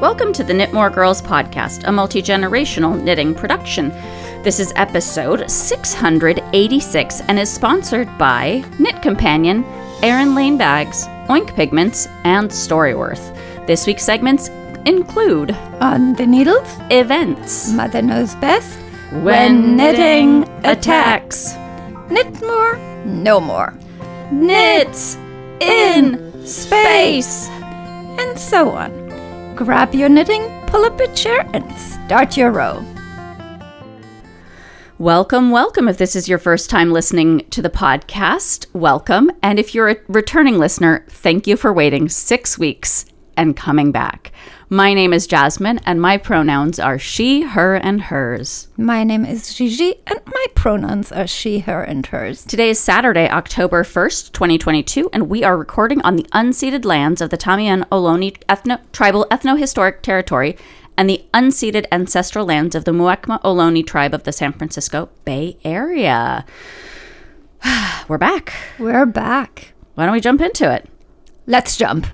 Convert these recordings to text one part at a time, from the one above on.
Welcome to the Knitmore Girls podcast, a multi generational knitting production. This is episode 686 and is sponsored by Knit Companion, Erin Lane Bags, Oink Pigments, and Storyworth. This week's segments include On the needles, events, Mother knows best. when knitting attacks, Knit more, no more. knits in space. And so on. Grab your knitting, pull up a chair, and start your row. Welcome, welcome. If this is your first time listening to the podcast, welcome. And if you're a returning listener, thank you for waiting six weeks and coming back. My name is Jasmine, and my pronouns are she, her, and hers. My name is Gigi, and my pronouns are she, her, and hers. Today is Saturday, October 1st, 2022, and we are recording on the unceded lands of the Tamien Ohlone ethno- tribal ethno-historic territory and the unceded ancestral lands of the Muwekma Ohlone tribe of the San Francisco Bay Area. We're back. We're back. Why don't we jump into it? Let's jump.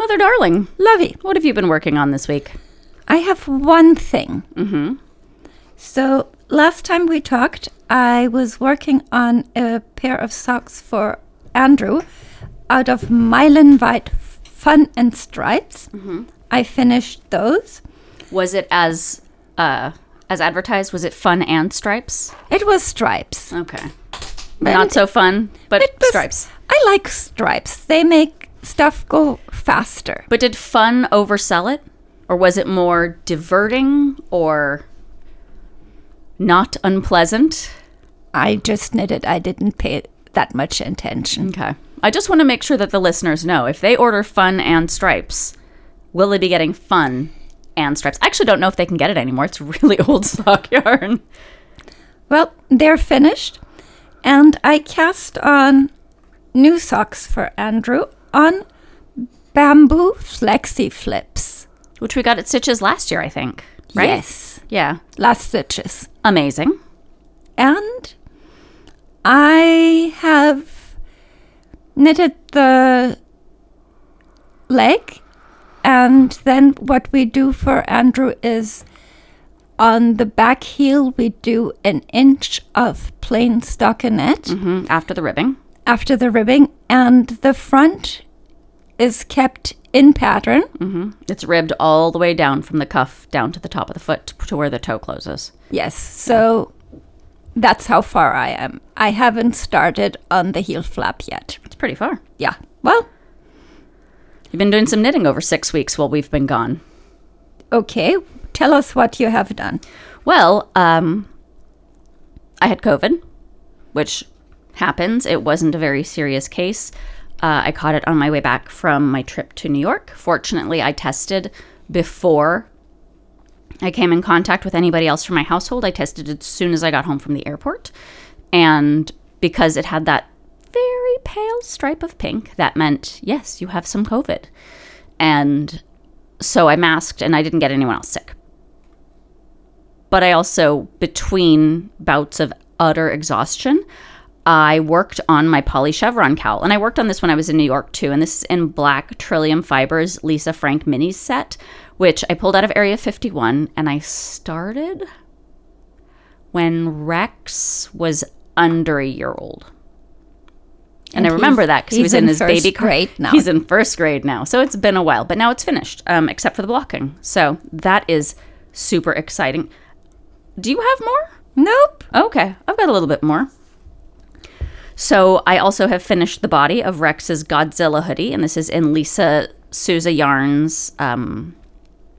Mother darling, Lovey, what have you been working on this week? I have one thing. Mm-hmm. So last time we talked, I was working on a pair of socks for Andrew out of Mylan White Fun and Stripes. I finished those. Was it as uh as advertised? Was it fun and stripes? It was stripes. Okay. Not so fun, but stripes. I like stripes. They make stuff go faster. But did fun oversell it? Or was it more diverting or not unpleasant? I just knitted. I didn't pay that much attention. Okay. I just want to make sure that the listeners know if they order fun and stripes, will they be getting fun and stripes? I actually don't know if they can get it anymore. It's really old stock yarn. Well, they're finished, and I cast on new socks for Andrew on bamboo flexi flips. Which we got at Stitches last year, I think. Right? Yes, Yeah. last stitches. Amazing. And I have knitted the leg, and then what we do for Andrew is on the back heel we do an inch of plain stockinette hmm After the ribbing. After the ribbing, and the front is kept in pattern. hmm It's ribbed all the way down from the cuff down to the top of the foot to where the toe closes. Yes, so that's how far I am. I haven't started on the heel flap yet. It's pretty far. Yeah, well, You've been doing some knitting over six weeks while we've been gone. okay. Tell us what you have done. Well, um, I had COVID, which happens. It wasn't a very serious case. Uh, I caught it on my way back from my trip to New York. Fortunately, I tested before I came in contact with anybody else from my household. I tested as soon as I got home from the airport. And because it had that very pale stripe of pink, that meant, yes, you have some COVID. And so I masked and I didn't get anyone else sick but I also, between bouts of utter exhaustion, I worked on my poly chevron cowl. And I worked on this when I was in New York too. And this is in black Trillium Fibers Lisa Frank mini set, which I pulled out of Area 51. And I started when Rex was under a year old. And, And I remember that because he was in, in his baby grade now. He's in first grade now. So it's been a while, but now it's finished, um, except for the blocking. So that is super exciting. Do you have more? Nope. Okay, I've got a little bit more. So I also have finished the body of Rex's Godzilla hoodie, and this is in Lisa Souza Yarns. Um,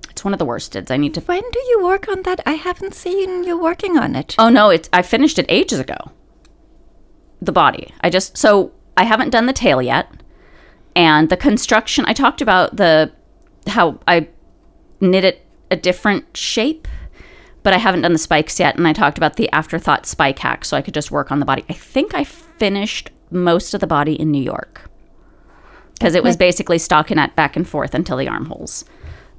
it's one of the worsteds. I need to. When do you work on that? I haven't seen you working on it. Oh no, it's I finished it ages ago. The body. I just so I haven't done the tail yet, and the construction. I talked about the how I knit it a different shape but I haven't done the spikes yet. And I talked about the afterthought spike hack, so I could just work on the body. I think I finished most of the body in New York because it was basically stockinette back and forth until the armholes.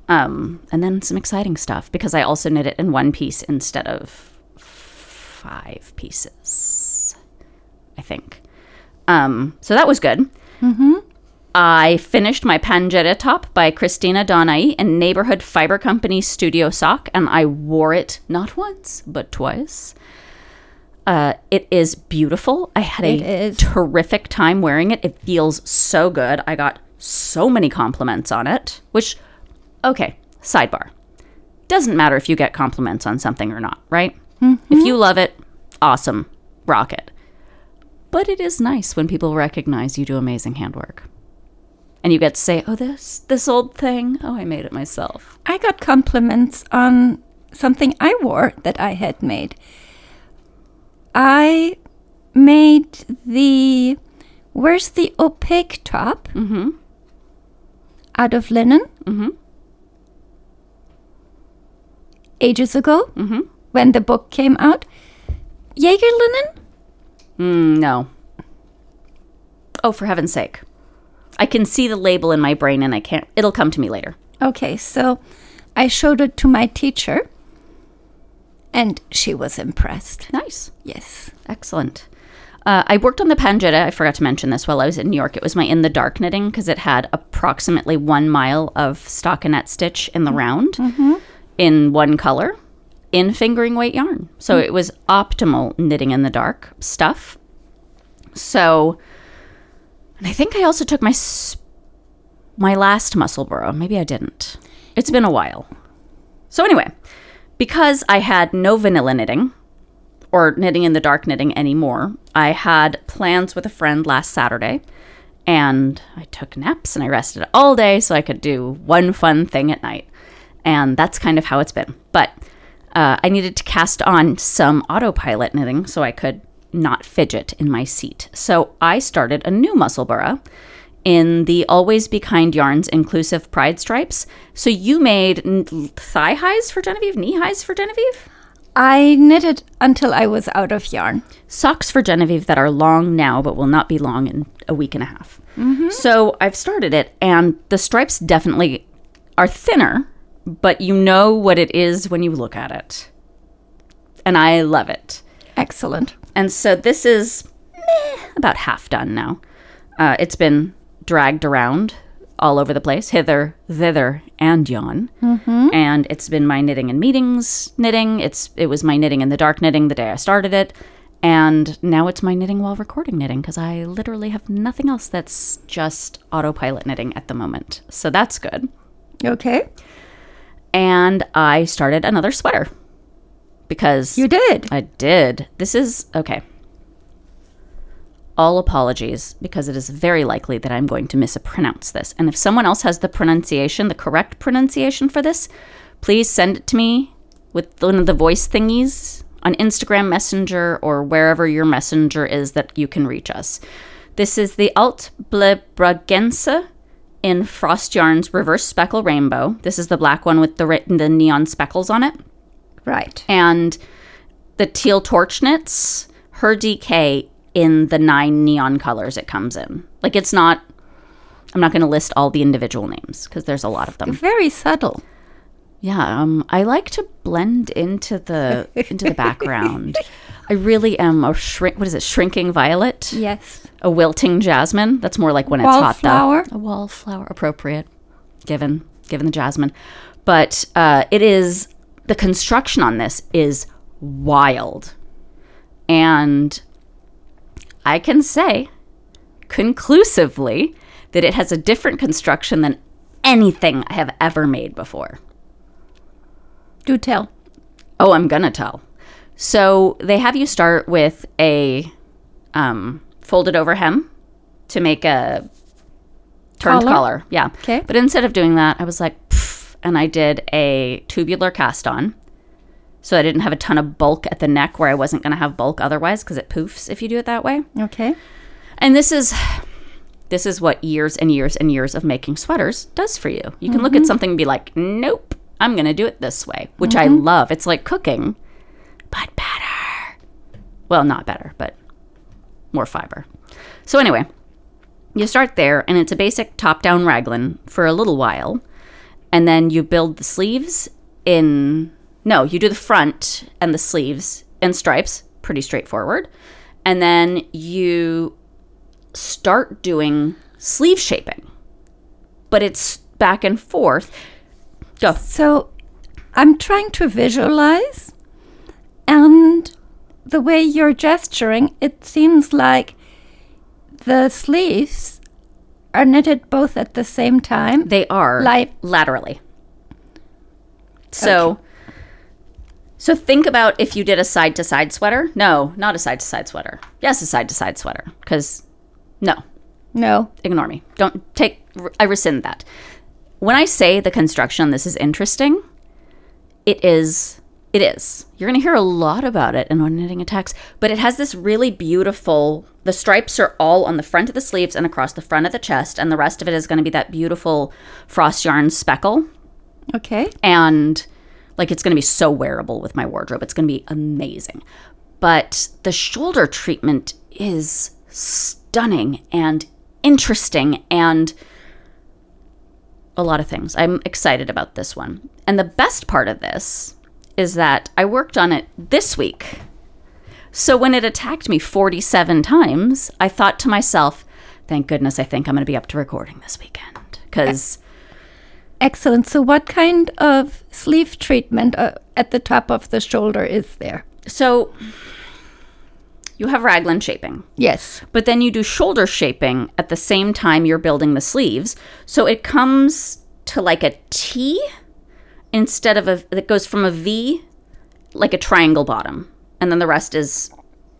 Um, and then some exciting stuff because I also knit it in one piece instead of five pieces, I think. Um, so that was good. I finished my Pangetta top by Christina Donai in Neighborhood Fiber Company Studio Sock, and I wore it not once, but twice. Uh, it is beautiful. I had It a is. terrific time wearing it. It feels so good. I got so many compliments on it, which, okay, sidebar. Doesn't matter if you get compliments on something or not, right? If you love it, awesome, rock it. But it is nice when people recognize you do amazing handwork. And you get to say, oh, this, this old thing, oh, I made it myself. I got compliments on something I wore that I had made. I made the where's the opaque top Mm-hmm. out of linen Mm-hmm. ages ago Mm-hmm. when the book came out. Jaeger linen? Mm, no. Oh, for heaven's sake. I can see the label in my brain and I can't, it'll come to me later. Okay, so I showed it to my teacher and she was impressed. Nice. Yes. Excellent. Uh, I worked on the Pangetta. I forgot to mention this while I was in New York. It was my in the dark knitting because it had approximately one mile of stockinette stitch in the mm-hmm. round mm-hmm. in one color in fingering weight yarn. So mm. it was optimal knitting in the dark stuff. So, and I think I also took my my last Musselburgh. Maybe I didn't. It's been a while. So anyway, because I had no vanilla knitting or knitting in the dark knitting anymore, I had plans with a friend last Saturday and I took naps and I rested all day so I could do one fun thing at night. And that's kind of how it's been. But uh, I needed to cast on some autopilot knitting so I could not fidget in my seat. So I started a new Musselburgh in the Always Be Kind Yarns inclusive pride stripes. So you made thigh highs for Genevieve, knee highs for Genevieve? I knitted until I was out of yarn. socks for Genevieve that are long now, but will not be long in a week and a half. Mm-hmm. So I've started it, and the stripes definitely are thinner, but you know what it is when you look at it. And I love it. Excellent. And so this is meh, about half done now. Uh, it's been dragged around all over the place, hither, thither, and yon. And it's been my knitting and meetings knitting. It's it was my knitting in the dark knitting the day I started it, and now it's my knitting while recording knitting because I literally have nothing else that's just autopilot knitting at the moment. So that's good. Okay. And I started another sweater because You did. I did. This is okay. All apologies because it is very likely that I'm going to mispronounce this. And if someone else has the pronunciation, the correct pronunciation for this, please send it to me with one of the voice thingies on Instagram Messenger or wherever your messenger is that you can reach us. This is the Alt Blebragense in Frost Yarns Reverse Speckle Rainbow. This is the black one with the, the neon speckles on it Right. and the teal torch knits her DK in the nine neon colors it comes in. Like it's not. I'm not going to list all the individual names because there's a lot of them. Very subtle. Yeah, um, I like to blend into the into the background. I really am a shrink. What is it? Shrinking violet. Yes. A wilting jasmine. That's more like when it's hot Wallflower. though. A wallflower, appropriate, given given the jasmine. But uh, it is the construction on this is wild, and I can say conclusively that it has a different construction than anything I have ever made before. Do tell. Oh, I'm gonna tell. So they have you start with a um, folded over hem to make a turned Collar? collar. Yeah. 'Kay. But instead of doing that, I was like, and I did a tubular cast on. So I didn't have a ton of bulk at the neck where I wasn't gonna have bulk otherwise because it poofs if you do it that way. Okay. And this is this is what years and years and years of making sweaters does for you. You can look at mm-hmm. something and be like, "Nope, I'm going to do it this way," which I mm-hmm. love. It's like cooking, but better. Well, not better, but more fiber. So anyway, you start there and it's a basic top-down raglan for a little while. And then you build the sleeves in no, you do the front and the sleeves in stripes, pretty straightforward. And then you start doing sleeve shaping. But it's back and forth. Go. So I'm trying to visualize, and the way you're gesturing, it seems like the sleeves are knitted both at the same time. They are Like- laterally. So so think about if you did a side to side sweater. No, not a side to side sweater. Yes, a side to side sweater cuz no, No. ignore me. Don't take I rescind that. When I say the construction this is interesting, it is it is. You're going to hear a lot about it in on knitting attacks, but it has this really beautiful the stripes are all on the front of the sleeves and across the front of the chest and the rest of it is going to be that beautiful frost yarn speckle Okay. and like it's going to be so wearable with my wardrobe. It's going to be amazing. But the shoulder treatment is stunning and interesting and a lot of things. I'm excited about this one. And the best part of this is that I worked on it this week. So when it attacked me 47 times, I thought to myself, thank goodness I think I'm going to be up to recording this weekend because Excellent. So, what kind of sleeve treatment uh, at the top of the shoulder is there? so you have raglan shaping. Yes. but then you do shoulder shaping at the same time you're building the sleeves. So it comes to like a T instead of a, it goes from a V, like a triangle bottom. And then the rest is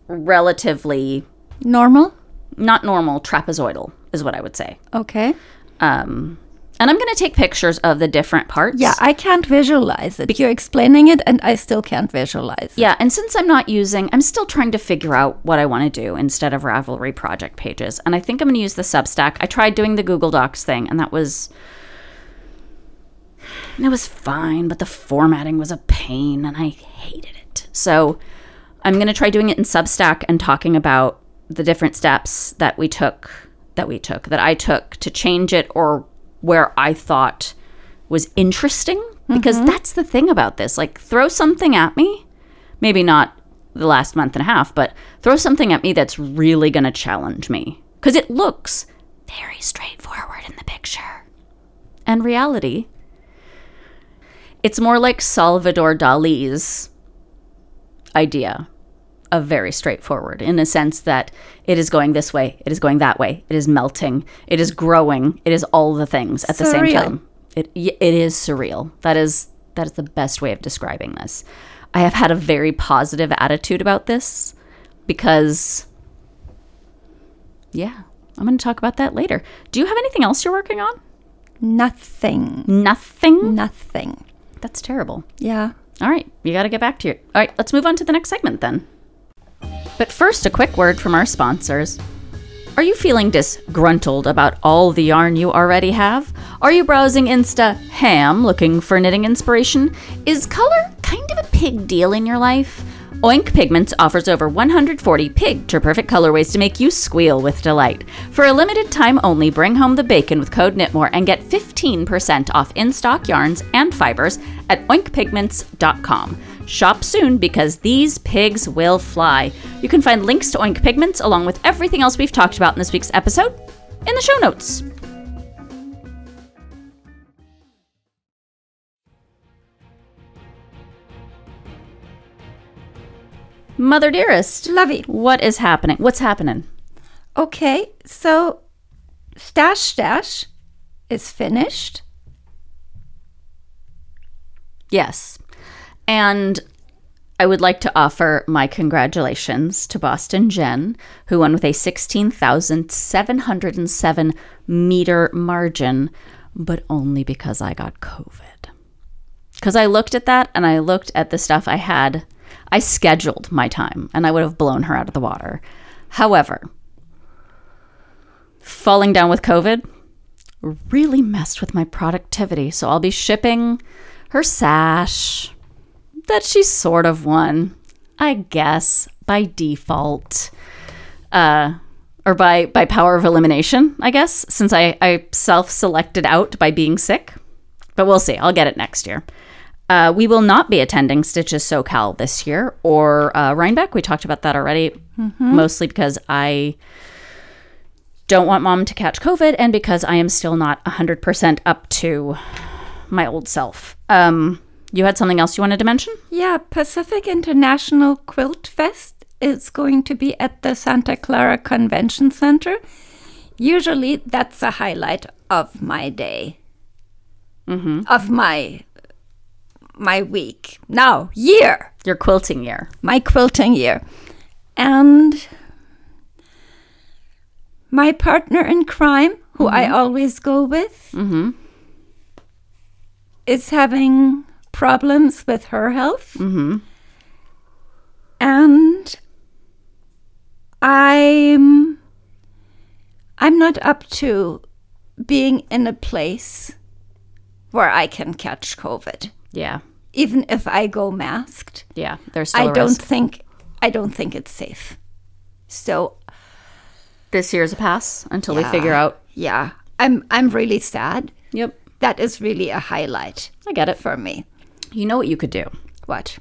relatively Normal? not normal, trapezoidal, is what I would say. Okay. Um, and I'm going to take pictures of the different parts. Yeah, I can't visualize it. You're explaining it, and I still can't visualize it. Yeah, and since I'm not using, I'm still trying to figure out what I want to do instead of Ravelry project pages. And I think I'm going to use the Substack. I tried doing the Google Docs thing, and that was. It was fine, but the formatting was a pain, and I hated it. So I'm going to try doing it in Substack and talking about the different steps that we took, that we took, that I took to change it or where I thought was interesting. Because mm-hmm. that's the thing about this. Like, throw something at me, maybe not the last month and a half, but throw something at me that's really going to challenge me. Because it looks very straightforward in the picture. And reality, it's more like Salvador Dali's idea of very straightforward in a sense that it is going this way, it is going that way, it is melting, it is growing, it is all the things at the same time. It it is surreal. That is that is the best way of describing this. I have had a very positive attitude about this because yeah, I'm going to talk about that later. Do you have anything else you're working on? Nothing. Nothing. Nothing. That's terrible. Yeah. All right, you got to get back to your. All right, let's move on to the next segment then. But first, a quick word from our sponsors. Are you feeling disgruntled about all the yarn you already have? Are you browsing Insta ham looking for knitting inspiration? Is color kind of a pig deal in your life? Oink Pigments offers over 140 pig to perfect colorways to make you squeal with delight. For a limited time only, bring home the bacon with code KNITMORE and get 15% off in stock yarns and fibers at oinkpigments.com. Shop soon because these pigs will fly. You can find links to Oink Pigments along with everything else we've talked about in this week's episode in the show notes. Mother dearest, Lovey. what is happening? What's happening? Okay, so Stash Dash is finished. Yes. And I would like to offer my congratulations to Boston Jen, who won with a 16,707 meter margin, but only because I got COVID. Because I looked at that and I looked at the stuff I had. I scheduled my time and I would have blown her out of the water. However, falling down with COVID really messed with my productivity. So I'll be shipping her sash that she sort of won, I guess, by default. Uh, or by, by power of elimination, I guess, since I, I self selected out by being sick. but we'll see. I'll get it next year. Uh, we will not be attending Stitches SoCal this year or uh, Rhinebeck. We talked about that already, mostly because I don't want mom to catch COVID and because I am still not 100% up to my old self. Um, you had something else you wanted to mention? Yeah, Pacific International Quilt Fest is going to be at the Santa Clara Convention Center. Usually, that's a highlight of my day, mm-hmm. of my my week. Now, year, Your quilting year. my quilting year, and my partner in crime, who I mm-hmm. always go with, mm-hmm. is having problems with her health. Mm-hmm. And I'm I'm not up to being in a place where I can catch COVID. Yeah. Even if I go masked, Yeah. There's still I don't risk. think I don't think it's safe. So This year's a pass until we figure out. yeah, I'm I'm really sad. Yep. That is really a highlight I get it. for me. You know what you could do? What?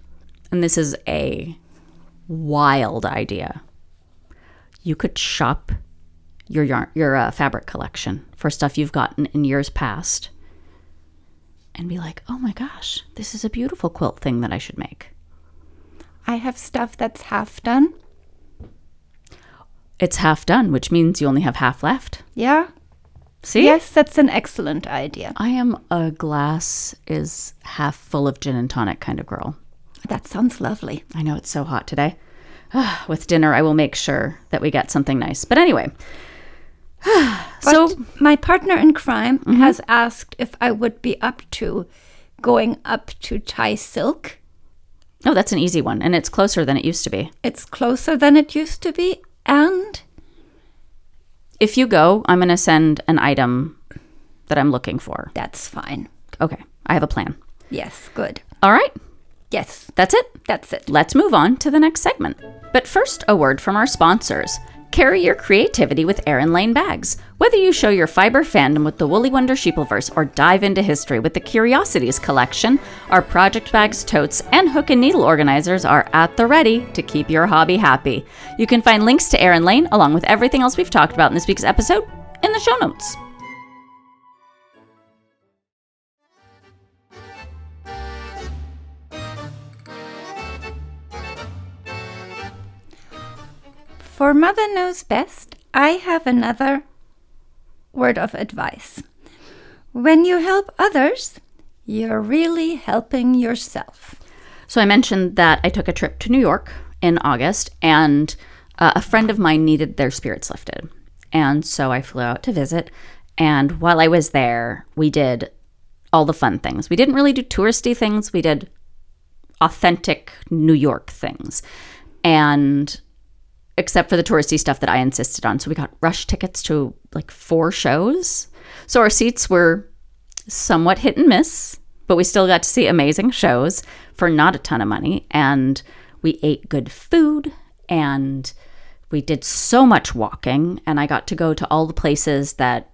And this is a wild idea. You could shop your yarn, your uh, fabric collection for stuff you've gotten in years past, and be like, "Oh my gosh, this is a beautiful quilt thing that I should make." I have stuff that's half done. It's half done, which means you only have half left. Yeah. See? Yes, that's an excellent idea. I am a glass is half full of gin and tonic kind of girl. That sounds lovely. I know it's so hot today. With dinner, I will make sure that we get something nice. But anyway, so But my partner in crime mm-hmm. has asked if I would be up to going up to Thai silk. oh, that's an easy one, and it's closer than it used to be. It's closer than it used to be, and If you go, I'm going to send an item that I'm looking for. that's fine. Okay, I have a plan. Yes, good. All right, Yes, that's it. that's it. Let's move on to the next segment. But first, a word from our sponsors. Carry your creativity with Erin Lane bags. Whether you show your fiber fandom with the Woolly Wonder Sheepleverse or dive into history with the Curiosities collection, our project bags, totes, and hook and needle organizers are at the ready to keep your hobby happy. You can find links to Erin Lane along with everything else we've talked about in this week's episode in the show notes. For Mother Knows Best, I have another word of advice. When you help others, you're really helping yourself. So I mentioned that I took a trip to New York in August, and uh, a friend of mine needed their spirits lifted, and so I flew out to visit. And while I was there, we did all the fun things. We didn't really do touristy things. We did authentic New York things, and except for the touristy stuff that I insisted on. So we got rush tickets to like four shows. So our seats were somewhat hit and miss, but we still got to see amazing shows for not a ton of money. And we ate good food and we did so much walking. And I got to go to all the places that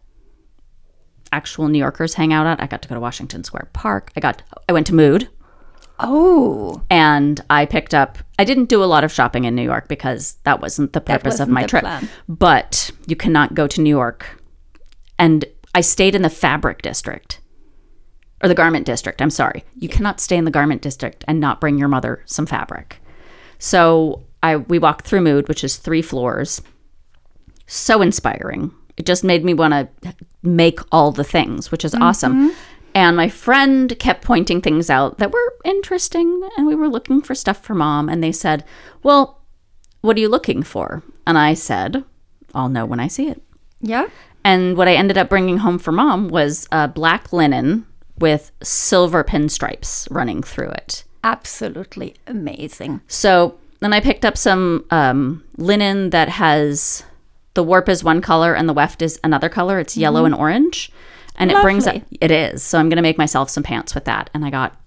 actual New Yorkers hang out at. I got to go to Washington Square Park. I got I went to Mood Oh, and I picked up. I didn't do a lot of shopping in New York because that wasn't the purpose of wasn't my trip. plan. But you cannot go to New York, and I stayed in the fabric district or the garment district. I'm sorry, you cannot stay in the garment district and not bring your mother some fabric. So I we walked through Mood, which is three floors. So inspiring. It just made me want to make all the things, which is awesome. Mm-hmm. And my friend kept pointing things out that were interesting, and we were looking for stuff for mom. And they said, Well, what are you looking for? And I said, I'll know when I see it. yeah. And what I ended up bringing home for mom was uh, black linen with silver pinstripes running through it. Absolutely amazing. So then I picked up some um, linen that has the warp is one color and the weft is another color. It's yellow and orange. And it brings up, it is. So I'm going to make myself some pants with that. And I got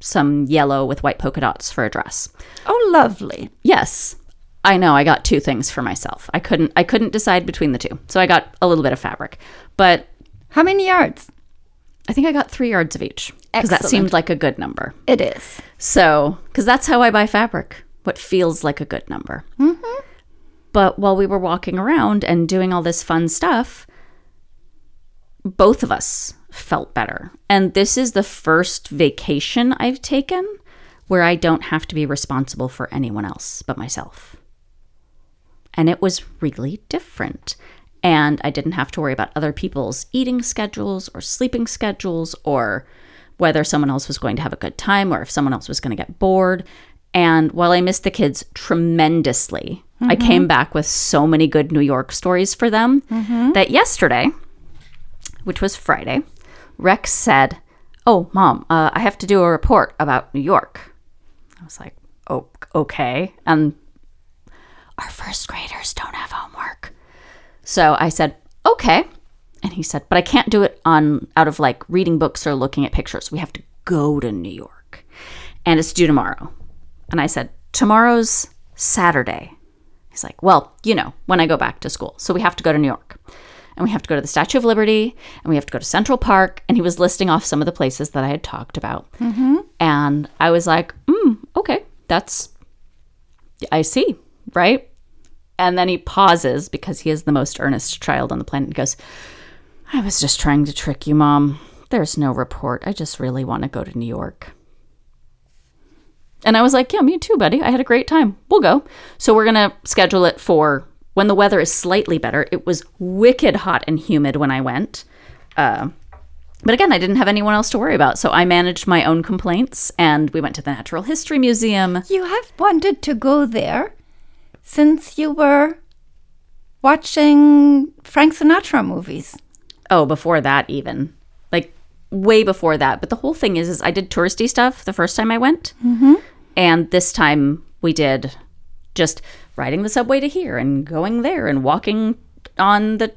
some yellow with white polka dots for a dress. Oh, lovely. Yes. I know I got two things for myself. I couldn't I couldn't decide between the two. So I got a little bit of fabric. But How many yards? I think I got three yards of each because that seemed like a good number. It is. So, because that's how I buy fabric, what feels like a good number. Mm-hmm. But while we were walking around and doing all this fun stuff, both of us felt better. And this is the first vacation I've taken where I don't have to be responsible for anyone else but myself. And it was really different. And I didn't have to worry about other people's eating schedules or sleeping schedules or whether someone else was going to have a good time or if someone else was going to get bored. And while I missed the kids tremendously, I mm-hmm. came back with so many good New York stories for them mm-hmm. that yesterday, which was Friday, Rex said, Oh, mom, uh, I have to do a report about New York. I was like, Oh, okay. And our first graders don't have homework. So I said, okay. And he said, but I can't do it on out of like reading books or looking at pictures. We have to go to New York. And it's due tomorrow. And I said, tomorrow's Saturday. He's like, well, you know, when I go back to school. So we have to go to New York. And we have to go to the Statue of Liberty and we have to go to Central Park. And he was listing off some of the places that I had talked about. And I was like, mm, okay, that's, I see, right? And then he pauses because he is the most earnest child on the planet and goes, I was just trying to trick you, Mom. There's no report. I just really want to go to New York. And I was like, Yeah, me too, buddy. I had a great time. We'll go. So we're going to schedule it for when the weather is slightly better. It was wicked hot and humid when I went. Uh, but again, I didn't have anyone else to worry about. So I managed my own complaints and we went to the Natural History Museum. You have wanted to go there since you were watching Frank Sinatra movies. Oh, before that, even like way before that. But the whole thing is, is I did touristy stuff the first time I went, mm-hmm. and this time we did just riding the subway to here and going there and walking on the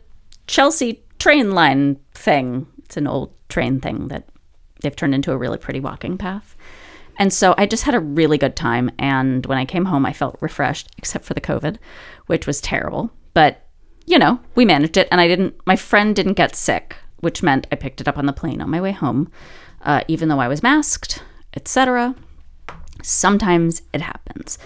Chelsea train line thing. It's an old train thing that they've turned into a really pretty walking path. And so I just had a really good time. And when I came home, I felt refreshed, except for the COVID, which was terrible. But, you know, we managed it. And I didn't, my friend didn't get sick, which meant I picked it up on the plane on my way home, uh, even though I was masked, etc. Sometimes it happens.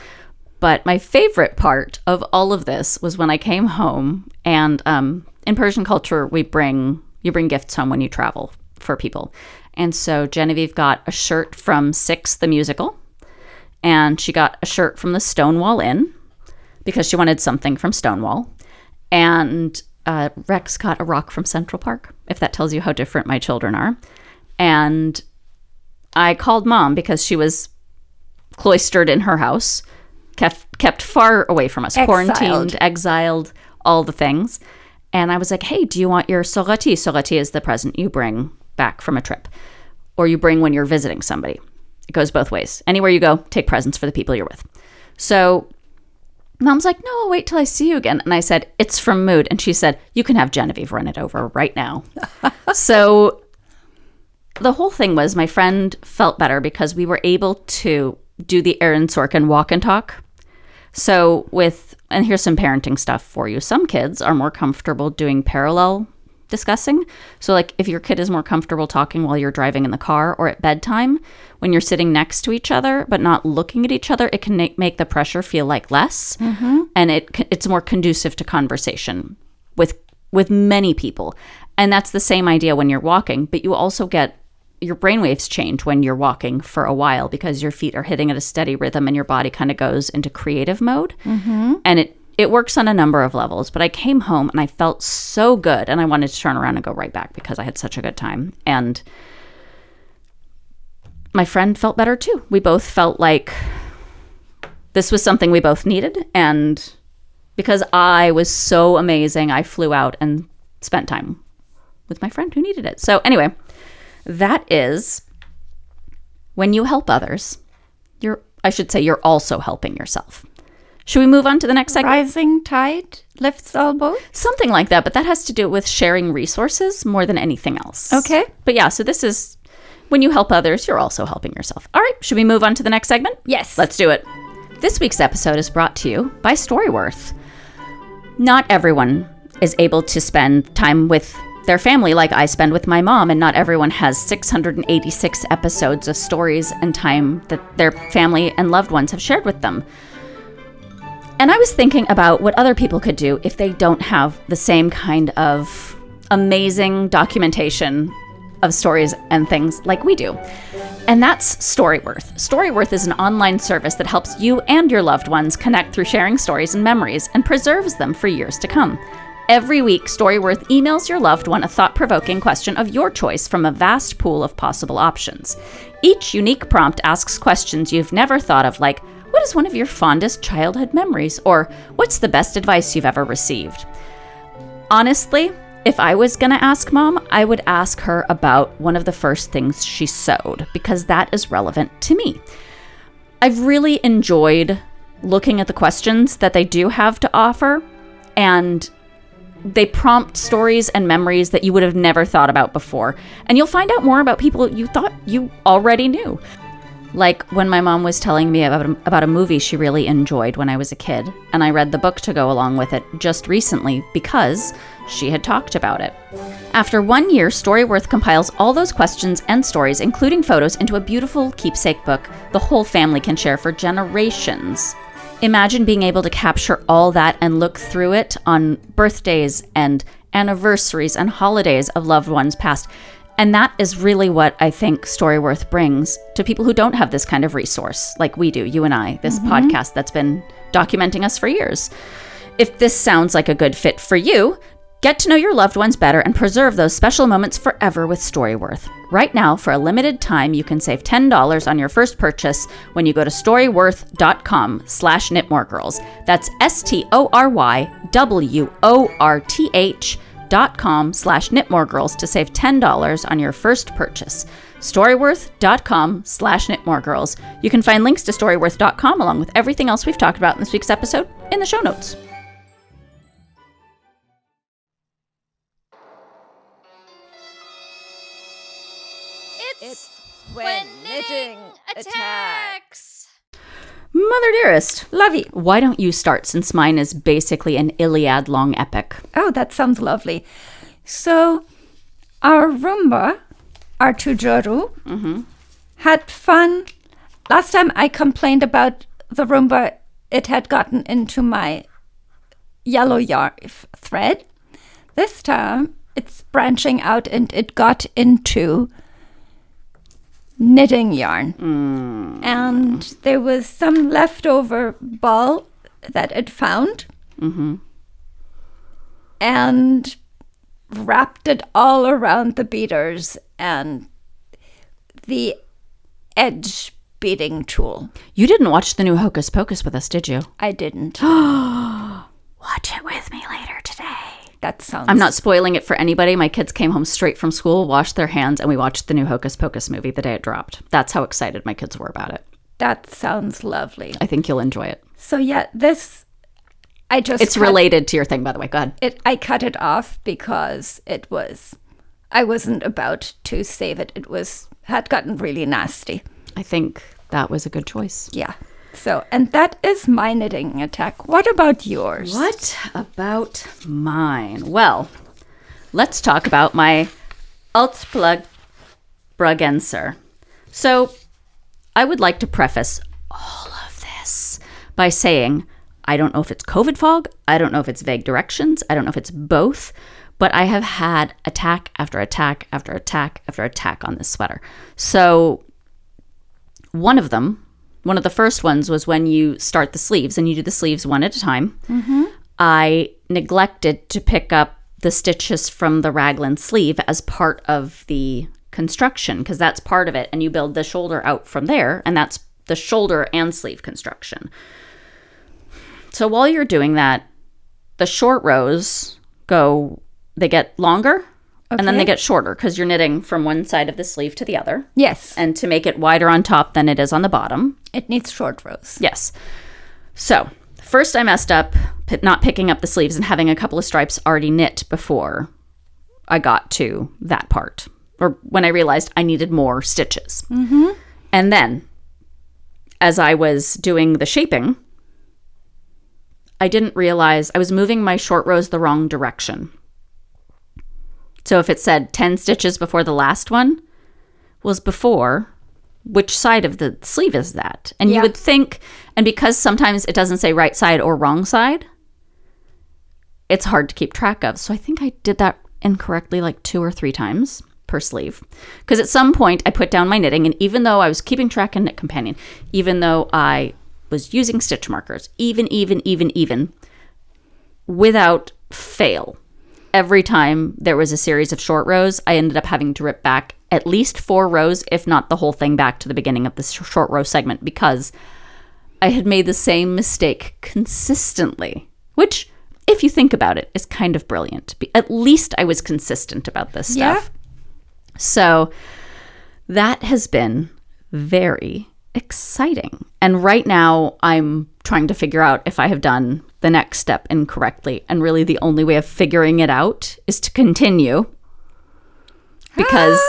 But my favorite part of all of this was when I came home, and um, in Persian culture, we bring you bring gifts home when you travel for people. And so Genevieve got a shirt from Six the musical, and she got a shirt from the Stonewall Inn because she wanted something from Stonewall, and uh, Rex got a rock from Central Park. If that tells you how different my children are, and I called mom because she was cloistered in her house, kept kept far away from us, Exiled. quarantined, exiled, all the things. And I was like, "Hey, do you want your sorati? Sorati is the present you bring back from a trip, or you bring when you're visiting somebody. It goes both ways. Anywhere you go, take presents for the people you're with." So Mom's like, no, I'll wait till I see you again. And I said, it's from Mood. And she said, you can have Genevieve run it over right now. so the whole thing was my friend felt better because we were able to do the Aaron Sorkin walk and talk. So with, and here's some parenting stuff for you. Some kids are more comfortable doing parallel discussing. So like if your kid is more comfortable talking while you're driving in the car or at bedtime, when you're sitting next to each other but not looking at each other, it can make, make the pressure feel like less, mm-hmm. and it it's more conducive to conversation with with many people. And that's the same idea when you're walking, but you also get your brainwaves change when you're walking for a while because your feet are hitting at a steady rhythm and your body kind of goes into creative mode. Mm-hmm. And it it works on a number of levels. But I came home and I felt so good, and I wanted to turn around and go right back because I had such a good time. And my friend felt better too. We both felt like this was something we both needed, and because I was so amazing, I flew out and spent time with my friend who needed it. So anyway, that is when you help others, you're I should say you're also helping yourself. Should we move on to the next segment? Rising tide lifts all boats. Something like that, but that has to do with sharing resources more than anything else. Okay. But yeah, so this is when you help others, you're also helping yourself. All right, should we move on to the next segment? Yes. Let's do it. This week's episode is brought to you by Storyworth. Not everyone is able to spend time with their family like I spend with my mom, and not everyone has 686 episodes of stories and time that their family and loved ones have shared with them. And I was thinking about what other people could do if they don't have the same kind of amazing documentation of stories and things like we do. And that's Storyworth. Storyworth is an online service that helps you and your loved ones connect through sharing stories and memories and preserves them for years to come. Every week, Storyworth emails your loved one a thought provoking question of your choice from a vast pool of possible options. Each unique prompt asks questions you've never thought of, like, What is one of your fondest childhood memories? or What's the best advice you've ever received? Honestly, if I was going to ask mom, I would ask her about one of the first things she sewed because that is relevant to me. I've really enjoyed looking at the questions that they do have to offer, and they prompt stories and memories that you would have never thought about before. And you'll find out more about people you thought you already knew. Like when my mom was telling me about a, about a movie she really enjoyed when I was a kid, and I read the book to go along with it just recently because she had talked about it. After one year, Storyworth compiles all those questions and stories, including photos, into a beautiful keepsake book the whole family can share for generations. Imagine being able to capture all that and look through it on birthdays and anniversaries and holidays of loved ones past. And that is really what I think Storyworth brings to people who don't have this kind of resource, like we do, you and I, this mm-hmm. podcast that's been documenting us for years. If this sounds like a good fit for you, get to know your loved ones better and preserve those special moments forever with Storyworth. Right now, for a limited time, you can save $10 on your first purchase when you go to storyworth.com slash knitmoregirls. That's S-T-O-R-Y-W-O-R-T-H dot com slash knitmoregirls to save $10 on your first purchase. Storyworth.com slash knitmoregirls. You can find links to storyworth.com along with everything else we've talked about in this week's episode in the show notes. It's, when knitting attacks. Mother dearest, Lovey. why don't you start since mine is basically an Iliad long epic? Oh, that sounds lovely. So, our Roomba, our Tujoru, mm-hmm. had fun. Last time I complained about the Roomba, it had gotten into my yellow yarn thread. This time, it's branching out and it got into knitting yarn. Mm. And there was some leftover ball that it found mm-hmm. and wrapped it all around the beaters and the edge beating tool. You didn't watch the new Hocus Pocus with us, did you? I didn't. Watch it with me later. That sounds. I'm not spoiling it for anybody. My kids came home straight from school, washed their hands, and we watched the new Hocus Pocus movie the day it dropped. That's how excited my kids were about it. That sounds lovely. I think you'll enjoy it. So yeah, this I just It's cut related to your thing, by the way. Go ahead. It I cut it off because it was I wasn't about to save it. It was had gotten really nasty. I think that was a good choice. Yeah. So and that is my knitting attack. What about yours? What about mine? Well, let's talk about my Altplug Bragenser. So, I would like to preface all of this by saying I don't know if it's COVID fog, I don't know if it's vague directions, I don't know if it's both, but I have had attack after attack after attack after attack on this sweater. So, one of them, one of the first ones was when you start the sleeves and you do the sleeves one at a time. Mm-hmm. I neglected to pick up the stitches from the raglan sleeve as part of the construction because that's part of it. And you build the shoulder out from there, and that's the shoulder and sleeve construction. So while you're doing that, the short rows go, they get longer and then they get shorter because you're knitting from one side of the sleeve to the other. Yes. And to make it wider on top than it is on the bottom. It needs short rows. Yes. So, first I messed up p- not picking up the sleeves and having a couple of stripes already knit before I got to that part, or when I realized I needed more stitches. Mm-hmm. And then, as I was doing the shaping, I didn't realize I was moving my short rows the wrong direction. So if it said 10 stitches before the last one was before, which side of the sleeve is that? And you would think, and because sometimes it doesn't say right side or wrong side, it's hard to keep track of. So I think I did that incorrectly like two or three times per sleeve. Because at some point I put down my knitting, and even though I was keeping track in Knit Companion, even though I was using stitch markers, even, even, even, even, without fail, every time there was a series of short rows, I ended up having to rip back at least four rows, if not the whole thing back to the beginning of the short row segment, because I had made the same mistake consistently, which, if you think about it, is kind of brilliant. At least I was consistent about this stuff. Yeah. stuff. So that has been very exciting. And right now, I'm trying to figure out if I have done the next step incorrectly. And really, the only way of figuring it out is to continue. Because,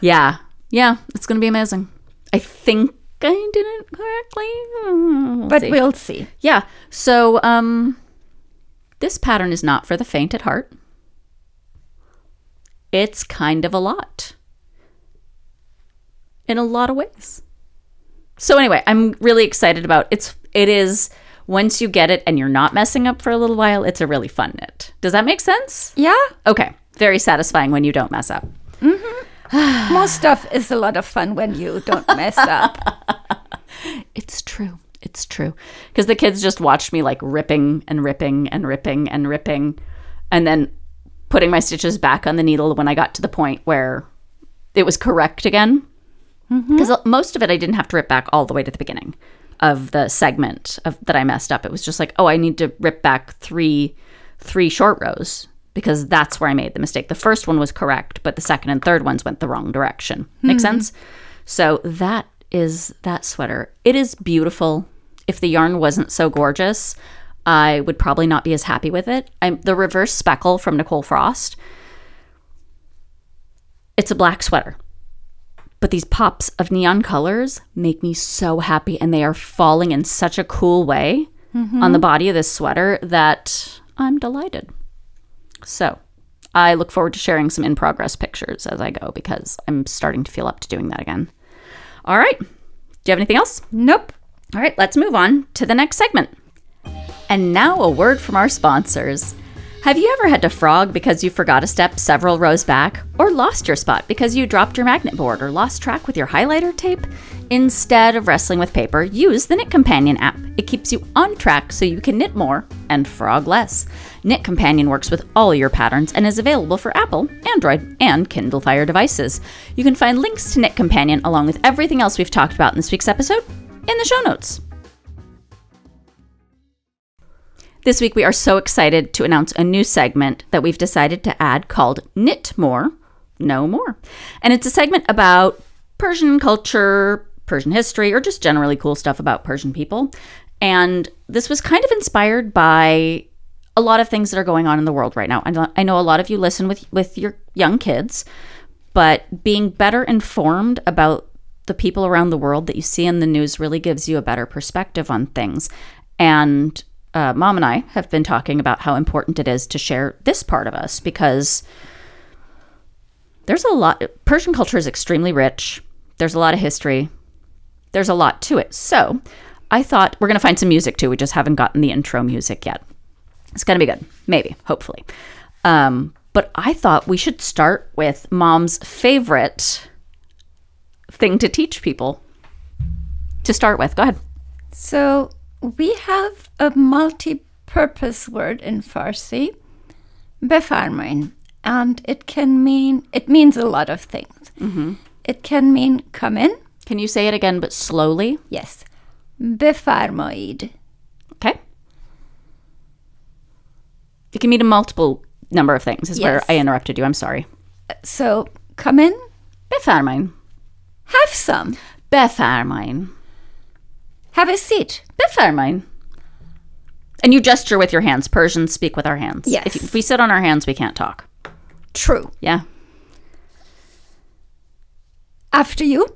yeah, yeah, it's going to be amazing. I think I did it correctly. Hmm, we'll but see. we'll see. Yeah. So um this pattern is not for the faint at heart. It's kind of a lot. In a lot of ways. So anyway, I'm really excited about it's it is once you get it and you're not messing up for a little while, it's a really fun knit. Does that make sense? Yeah, Okay. Very satisfying when you don't mess up. Mhm. most stuff is a lot of fun when you don't mess up. It's true. It's true. Because the kids just watched me like ripping and ripping and ripping and ripping and then putting my stitches back on the needle when I got to the point where it was correct again. Mm-hmm. Because most of it I didn't have to rip back all the way to the beginning of the segment of that I messed up. It was just like, oh, I need to rip back three three short rows because that's where I made the mistake. The first one was correct, but the second and third ones went the wrong direction. Make hmm. sense? So that is that sweater. It is beautiful. If the yarn wasn't so gorgeous, I would probably not be as happy with it. I'm the reverse speckle from Nicole Frost. It's a black sweater. But these pops of neon colors make me so happy and they are falling in such a cool way mm-hmm. on the body of this sweater that I'm delighted. So, I look forward to sharing some in progress pictures as I go because I'm starting to feel up to doing that again. All right. Do you have anything else? Nope. All right, let's move on to the next segment. And now a word from our sponsors. Have you ever had to frog because you forgot a step several rows back? Or lost your spot because you dropped your magnet board or lost track with your highlighter tape? Instead of wrestling with paper, use the Knit Companion app. It keeps you on track so you can knit more and frog less. Knit Companion works with all your patterns and is available for Apple, Android, and Kindle Fire devices. You can find links to Knit Companion along with everything else we've talked about in this week's episode in the show notes. This week, we are so excited to announce a new segment that we've decided to add called Knit More, No More. And it's a segment about Persian culture, Persian history, or just generally cool stuff about Persian people. And this was kind of inspired by a lot of things that are going on in the world right now. I know, a lot of you listen with, with your young kids, but being better informed about the people around the world that you see in the news really gives you a better perspective on things. And uh, mom and I have been talking about how important it is to share this part of us because there's a lot, Persian culture is extremely rich. There's a lot of history. There's a lot to it. So I thought we're going to find some music too. We just haven't gotten the intro music yet. It's going to be good. Maybe, hopefully. Um, but I thought we should start with mom's favorite thing to teach people to start with. Go ahead. So we have a multi-purpose word in Farsi, befarmain, and it can mean it means a lot of things. Mm-hmm. It can mean come in, Can you say it again, but slowly? yes, befarmaid. Okay. It can mean a multiple number of things, is where I interrupted you. I'm sorry. So come in, Befarmain. have some, Befarmain. Have a seat. Befarmain. And you gesture with your hands. Persians speak with our hands. Yes. If, if we sit on our hands, we can't talk. True. Yeah. After you,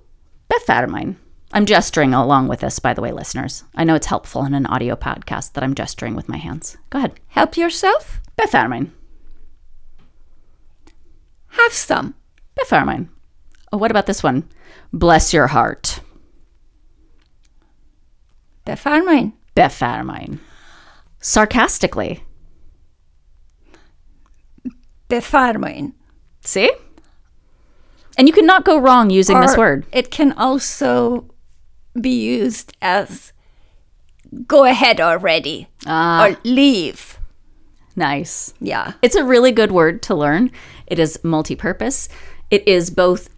Befarmain. I'm gesturing along with this, by the way, listeners. I know it's helpful in an audio podcast that I'm gesturing with my hands. Go ahead. help yourself, Befarmain. Have some. Beffarmine. Oh, what about this one? Bless your heart. Beffarmine. Beffarmine. Sarcastically. Beffarmine. See? And you cannot go wrong using this word. It can also be used as go ahead already Ah, or leave. nice. Yeah. It's a really good word to learn. It is multi-purpose. It is both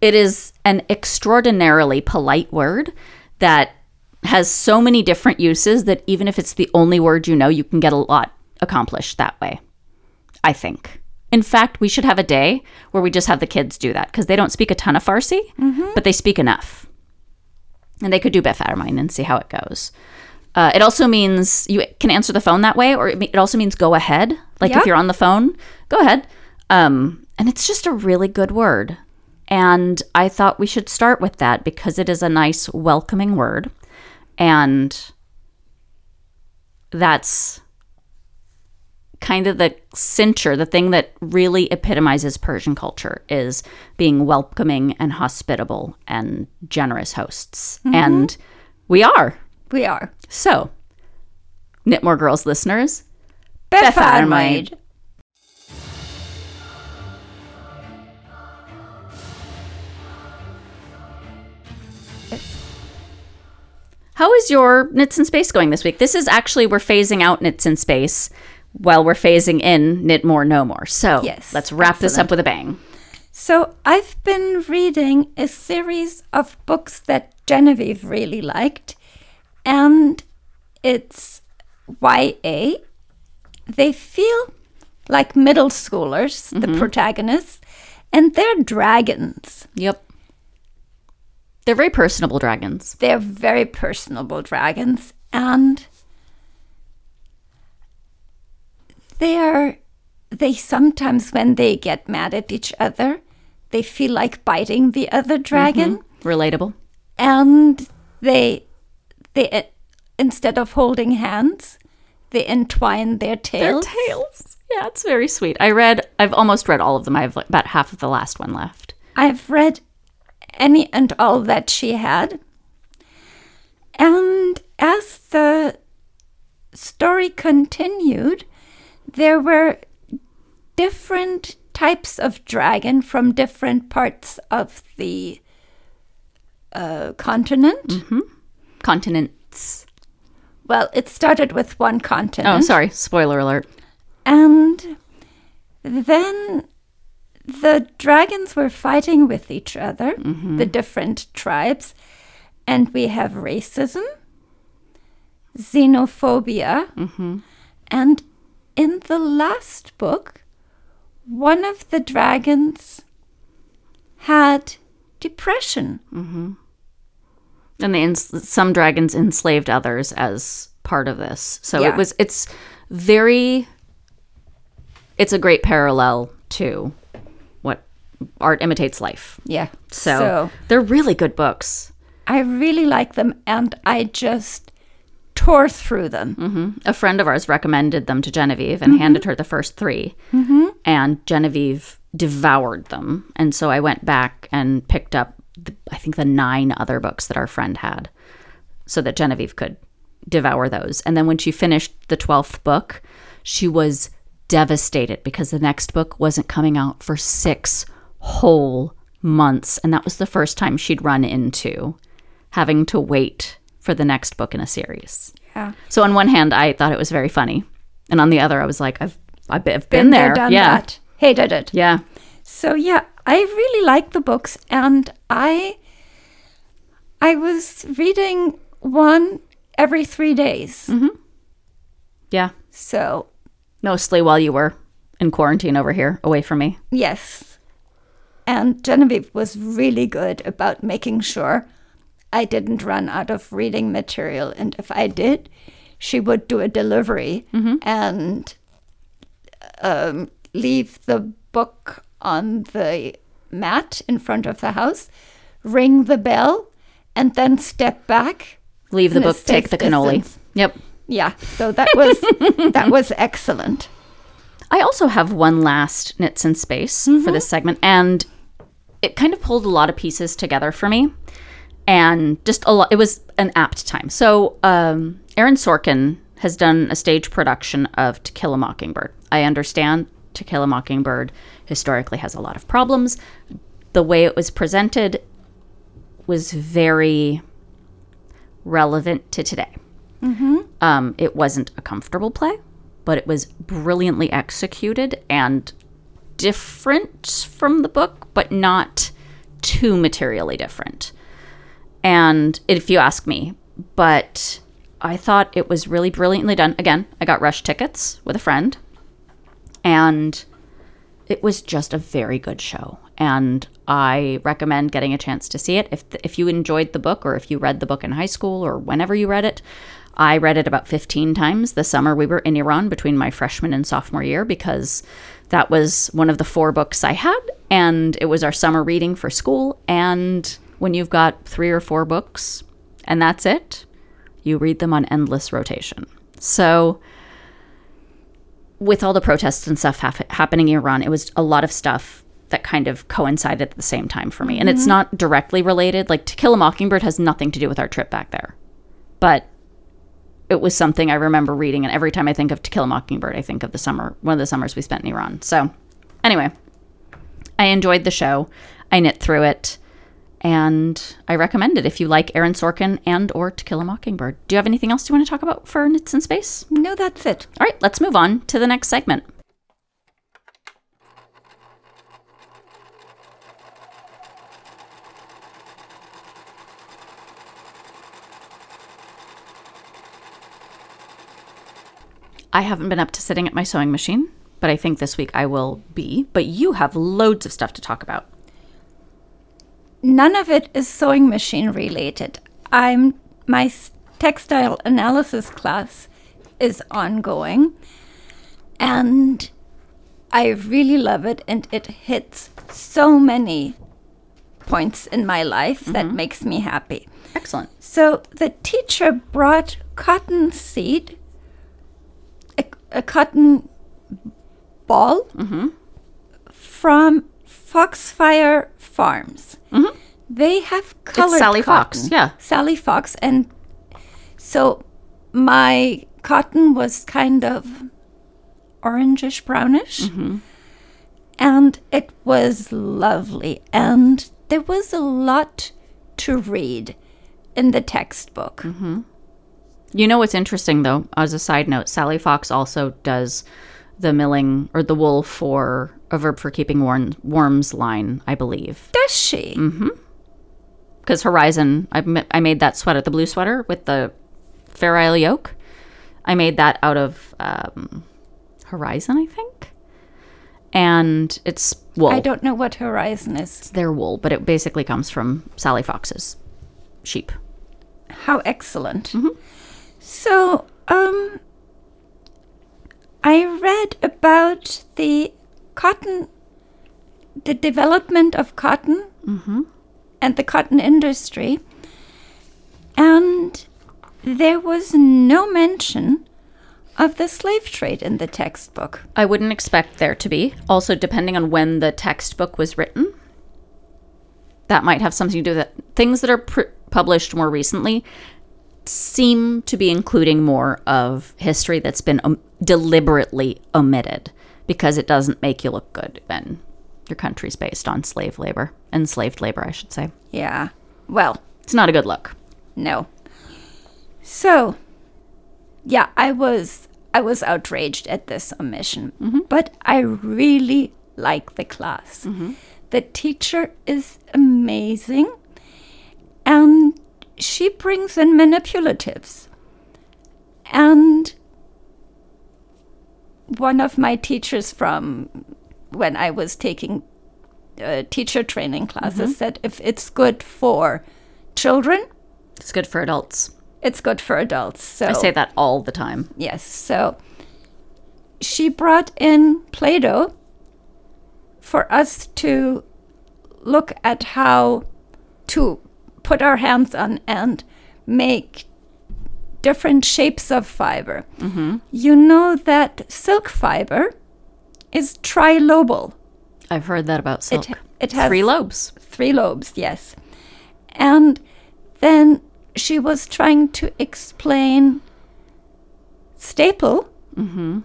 it is an extraordinarily polite word that has so many different uses that even if it's the only word you know, you can get a lot accomplished that way. I think. In fact, we should have a day where we just have the kids do that because they don't speak a ton of Farsi, but they speak enough. And they could do Befarmine and see how it goes. Uh, it also means you can answer the phone that way, or it, it also means go ahead. Like Yeah. if you're on the phone, go ahead. Um, and it's just a really good word. And I thought we should start with that because it is a nice, welcoming word. And that's kind of the cincher, the thing that really epitomizes Persian culture is being welcoming and hospitable and generous hosts. Mm-hmm. And we are. We are. So, Knitmore Girls listeners, Beffarmine. How is your Knits in Space going this week? This is actually, we're phasing out Knits in Space while we're phasing in Knit More No More. So, Yes, let's wrap this up with a bang. So I've been reading a series of books that Genevieve really liked, and it's YA. They feel like middle schoolers, the mm-hmm. protagonists, and they're dragons. Yep. They're very personable dragons. They're very personable dragons, and they are. They sometimes, when they get mad at each other, they feel like biting the other dragon. Relatable. and they they uh, instead of holding hands they entwine their tails. Their tails tails. Yeah, it's very sweet. I read, I've almost read all of them. I have like about half of the last one left. i've read any and all that she had and as the story continued there were different types of dragon from different parts of the uh, continent Continents. well it started with one continent Oh, sorry. Spoiler alert. And then the dragons were fighting with each other, mm-hmm. the different tribes, and we have racism, xenophobia, mm-hmm. and in the last book, one of the dragons had depression. Mm-hmm. And they ens- some dragons enslaved others as part of this. So Yeah. it was, it's very, it's a great parallel to art imitates life. Yeah. So, they're really good books. I really like them, and I just tore through them. Mm-hmm. a friend of ours recommended them to Genevieve and mm-hmm. handed her the first 3 mm-hmm. And Genevieve devoured them. And so I went back and picked up, the, I think, the nine other books that our friend had so that Genevieve could devour those. And then when she finished the 12th book, she was devastated because the next book wasn't coming out for six whole months. And that was the first time she'd run into having to wait for the next book in a series. Yeah. So on one hand, I thought it was very funny, and on the other, I was like, I've I've been, been, there, done yeah, that. Hated it. yeah. So yeah, I really like the books, and I I was reading one every three days. Mm-hmm. Yeah, So mostly while you were in quarantine over here, away from me. yes, and Genevieve was really good about making sure I didn't run out of reading material, and if I did, she would do a delivery and um, leave the book on the mat in front of the house, ring the bell, and then step back. Leave the book, take the cannoli. distance. Yep. Yeah, so that was that was excellent. I also have one last Knits in Space for this segment, and it kind of pulled a lot of pieces together for me. And just a lot, it was an apt time. So, um, Aaron Sorkin has done a stage production of To Kill a Mockingbird. I understand To Kill a Mockingbird historically has a lot of problems. The way it was presented was very relevant to today. Um, it wasn't a comfortable play, but it was brilliantly executed and different from the book, but not too materially different. And if you ask me, but I thought it was really brilliantly done. Again, I got rush tickets with a friend, and it was just a very good show. And I recommend getting a chance to see it. If, if you enjoyed the book or if you read the book in high school or whenever you read it, I read it about 15 times the summer we were in Iran between my freshman and sophomore year because that was one of the four books I had. And it was our summer reading for school. And when you've got three or four books and that's it, you read them on endless rotation. So, with all the protests and stuff hap- happening in Iran, it was a lot of stuff that kind of coincided at the same time for me. And it's mm-hmm. not directly related. Like To Kill a Mockingbird has nothing to do with our trip back there. But it was something I remember reading. And every time I think of To Kill a Mockingbird, I think of the summer, one of the summers we spent in Iran. So, anyway, I enjoyed the show. I knit through it. And I recommend it if you like Aaron Sorkin and or To Kill a Mockingbird. Do you have anything else you want to talk about for Knits in Space? No, that's it. All right, let's move on to the next segment. I haven't been up to sitting at my sewing machine, but I think this week I will be. But you have loads of stuff to talk about. None of it is sewing machine related. I'm my textile analysis class is ongoing and I really love it and it hits so many points in my life that mm-hmm. makes me happy. Excellent. So the teacher brought cotton seed, a, cotton ball mm-hmm. from Foxfire Farms. Mm-hmm. They have colored it's Sally cotton. Fox, yeah. Sally Fox, and so my cotton was kind of orangish brownish, mm-hmm. and it was lovely. And there was a lot to read in the textbook. You know what's interesting though, as a side note, Sally Fox also does the milling or the wool for A Verb for Keeping Warm, worms line, I believe. Does she? Mm-hmm. Because Horizon, I, I made that sweater, the blue sweater with the Fair Isle yoke. I made that out of um, Horizon, I think. And it's wool. I don't know what Horizon is. It's their wool, but it basically comes from Sally Fox's sheep. How excellent. So, um, I read about the cotton, the development of cotton and the cotton industry, and there was no mention of the slave trade in the textbook. I wouldn't expect there to be. Also, depending on when the textbook was written, that might have something to do with it. Things that are pr- published more recently seem to be including more of history that's been um, deliberately omitted because it doesn't make you look good when your country's based on slave labor, enslaved labor, I should say. Yeah. Well, It's not a good look. No. So, yeah, I was I was outraged at this omission, but I really like the class. The teacher is amazing, and she brings in manipulatives. And one of my teachers from when I was taking uh, teacher training classes said if it's good for children, It's good for adults. it's good for adults. So I say that all the time. yes. So she brought in Play-Doh for us to look at how to put our hands on and make different shapes of fiber. You know that silk fiber is trilobal. I've heard that about silk. it has- three lobes. Three lobes, yes. And then she was trying to explain staple. Mm-hmm.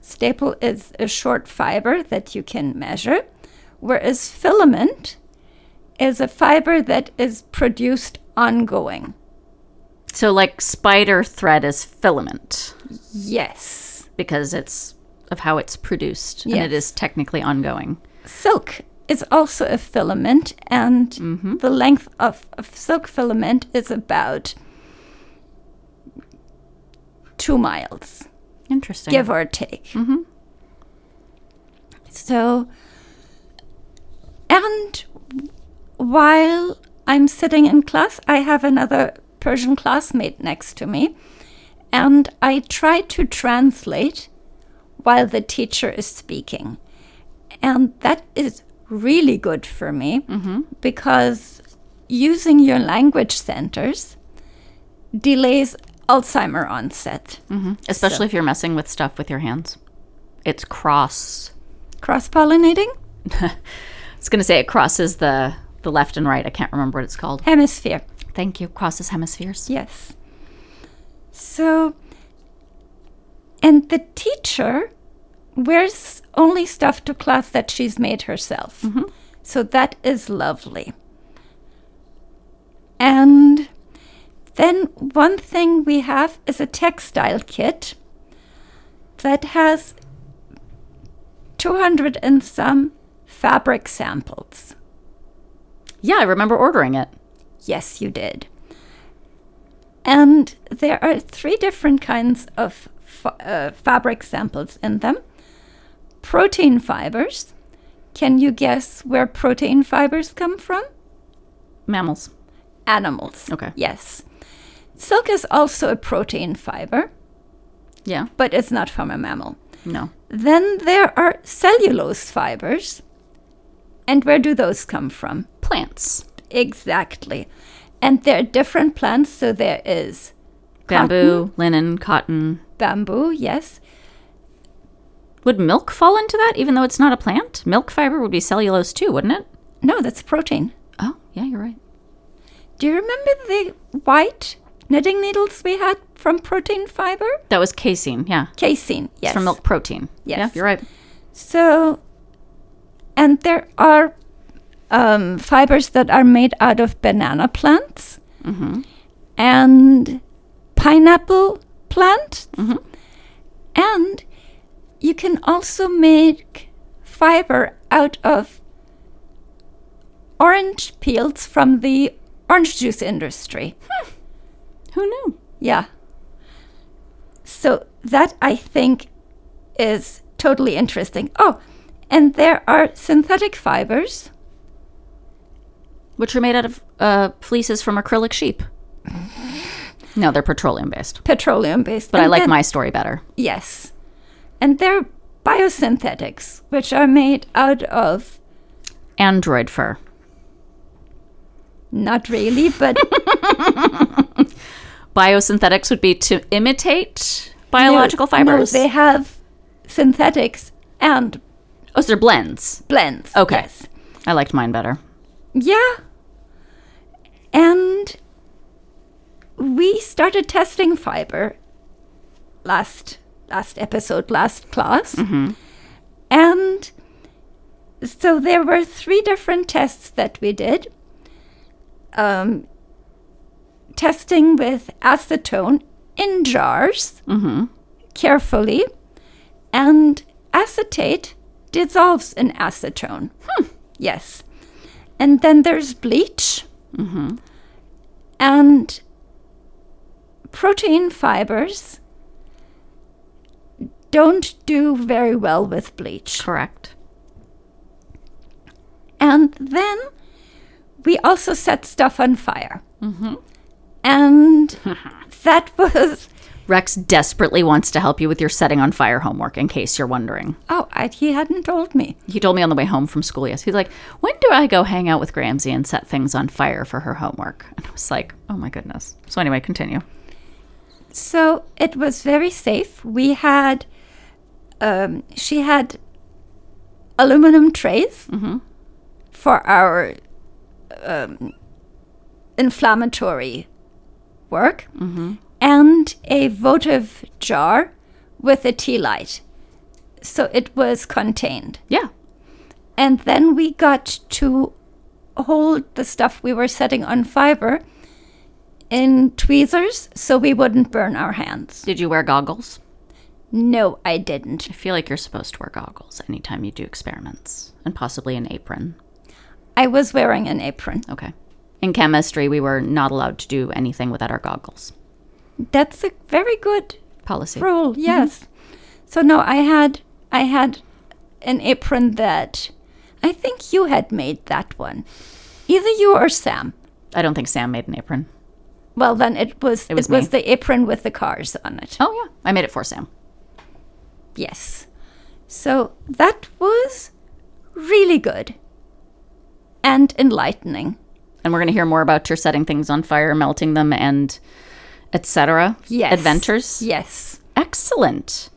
Staple is a short fiber that you can measure, whereas filament is a fiber that is produced ongoing. So, like spider thread is filament Yes. because it's of how it's produced, and it is technically ongoing. Silk is also a filament, and mm-hmm. the length of, of silk filament is about two miles. Interesting. give or take. Mm-hmm. So, and while I'm sitting in class, I have another Persian classmate next to me, and I try to translate while the teacher is speaking. And that is really good for me mm-hmm. because using your language centers delays Alzheimer onset. Mm-hmm. Especially if you're messing with stuff with your hands. It's cross. Cross pollinating? I was going to say it crosses the, the left and right. I can't remember what it's called. Hemisphere. Thank you. Crosses hemispheres. Yes. So, and the teacher wears only stuff to class that she's made herself. Mm-hmm. So that is lovely. And then one thing we have is a textile kit that has 200 and some fabric samples. Yeah, I remember ordering it. Yes, you did. And there are three different kinds of fa- uh, fabric samples in them protein fibers. Can you guess where protein fibers come from? Mammals. Animals. Okay. Yes. Silk is also a protein fiber, Yeah. but it's not from a mammal. No. Then there are cellulose fibers. And where do those come from? Plants. Exactly. And there are different plants. So there is Bamboo, linen, cotton. bamboo, yes. Would milk fall into that, even though it's not a plant? Milk fiber would be cellulose too, wouldn't it? No, that's protein. Oh, yeah, you're right. Do you remember the white knitting needles we had from protein fiber? That was casein. Yeah. Casein, yes. It's from milk protein. Yeah, Yes. you're right. So, and there are um, fibers that are made out of banana plants mm-hmm. and pineapple plant. Mm-hmm. And you can also make fiber out of orange peels from the orange juice industry. Hmm. Who knew? Yeah. So that I think is totally interesting. Oh, and there are synthetic fibers. Which are made out of uh, fleeces from acrylic sheep. No, they're petroleum based. petroleum based. But I like my story better. Yes. And they're biosynthetics, which are made out of, Android fur. not really, but Biosynthetics would be to imitate biological no, fibers. No, they have synthetics and oh, so they're blends. blends. Okay. Yes. I liked mine better. Yeah. And we started testing fiber last last episode, last class. Mm-hmm. And so there were three different tests that we did. Um, testing with acetone in jars mm-hmm. carefully, and acetate dissolves in acetone. Hmm. Yes. And then there's bleach. Mm-hmm. And protein fibers don't do very well with bleach. Correct. And then we also set stuff on fire. Mm-hmm. And that was, Rex desperately wants to help you with your setting on fire homework, in case you're wondering. oh, I, he hadn't told me. He told me on the way home from school, yes. He's like, When do I go hang out with Gramsci and set things on fire for her homework? And I was like, Oh my goodness. So, anyway, continue. So it was very safe. We had, um, she had aluminum trays for our um, inflammatory work and a votive jar with a tea light. So it was contained. Yeah. And then we got to hold the stuff we were setting on fiber in tweezers so we wouldn't burn our hands. Did you wear goggles? No, I didn't. I feel like you're supposed to wear goggles anytime you do experiments and possibly an apron. I was wearing an apron. Okay. In chemistry, we were not allowed to do anything without our goggles. That's a very good Policy. rule. Mm-hmm. Yes. So no, I had I had an apron that I think you had made that one. Either you or Sam. I don't think Sam made an apron. Well, then it was it was was, the apron with the cars on it. Oh, yeah. I made it for Sam. Yes. So that was really good and enlightening. And we're going to hear more about your setting things on fire, melting them, and etc. Yes. Adventures. Yes. Excellent.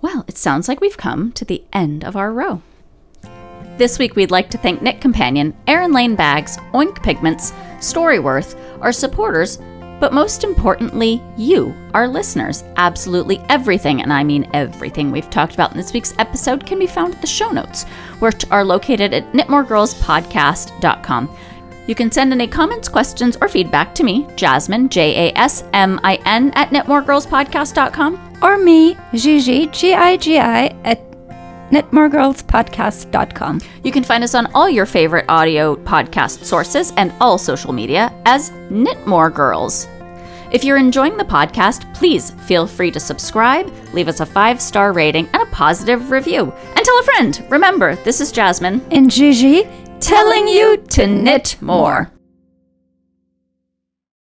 Well, it sounds like we've come to the end of our row. This week, we'd like to thank Knit Companion, Erin Lane Bags, Oink Pigments, Storyworth, our supporters, but most importantly, you, our listeners. Absolutely everything, and I mean everything we've talked about in this week's episode, can be found at the show notes, which are located at knitmoregirlspodcast.com. You can send any comments, questions, or feedback to me, Jasmin, J A S M I N, at knitmoregirlspodcast.com. Or me, Gigi, G I G I, at knitmoregirlspodcast.com. You can find us on all your favorite audio podcast sources and all social media as Knit More Girls. If you're enjoying the podcast, please feel free to subscribe, leave us a five star rating, and a positive review. And tell a friend. Remember, this is Jasmin And Gigi, telling you to knit more.